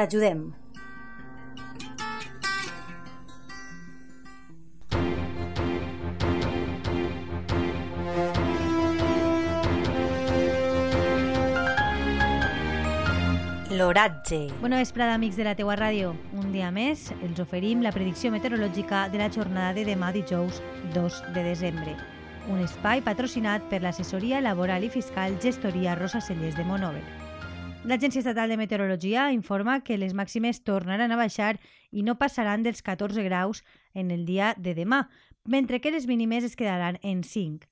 T'ajudem. L'oratge. Bona vesprada, amics de la teua ràdio. Un dia més els oferim la predicció meteorològica de la jornada de demà dijous 2 de desembre. Un espai patrocinat per l'assessoria laboral i fiscal Gestoria Rosa Cellers de Monover. L'Agència Estatal de Meteorologia informa que les màximes tornaran a baixar i no passaran dels 14 graus en el dia de demà, mentre que les mínimes es quedaran en 5.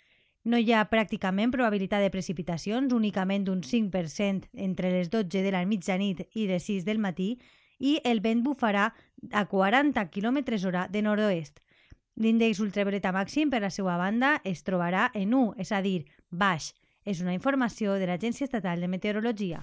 No hi ha pràcticament probabilitat de precipitacions, únicament d'un 5% entre les 12 de la mitjanit i les 6 del matí, i el vent bufarà a 40 km hora de nord-oest. L'índex ultravioleta màxim, per la seva banda, es trobarà en 1, és a dir, baix. És una informació de l'Agència Estatal de Meteorologia.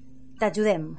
t'ajudem.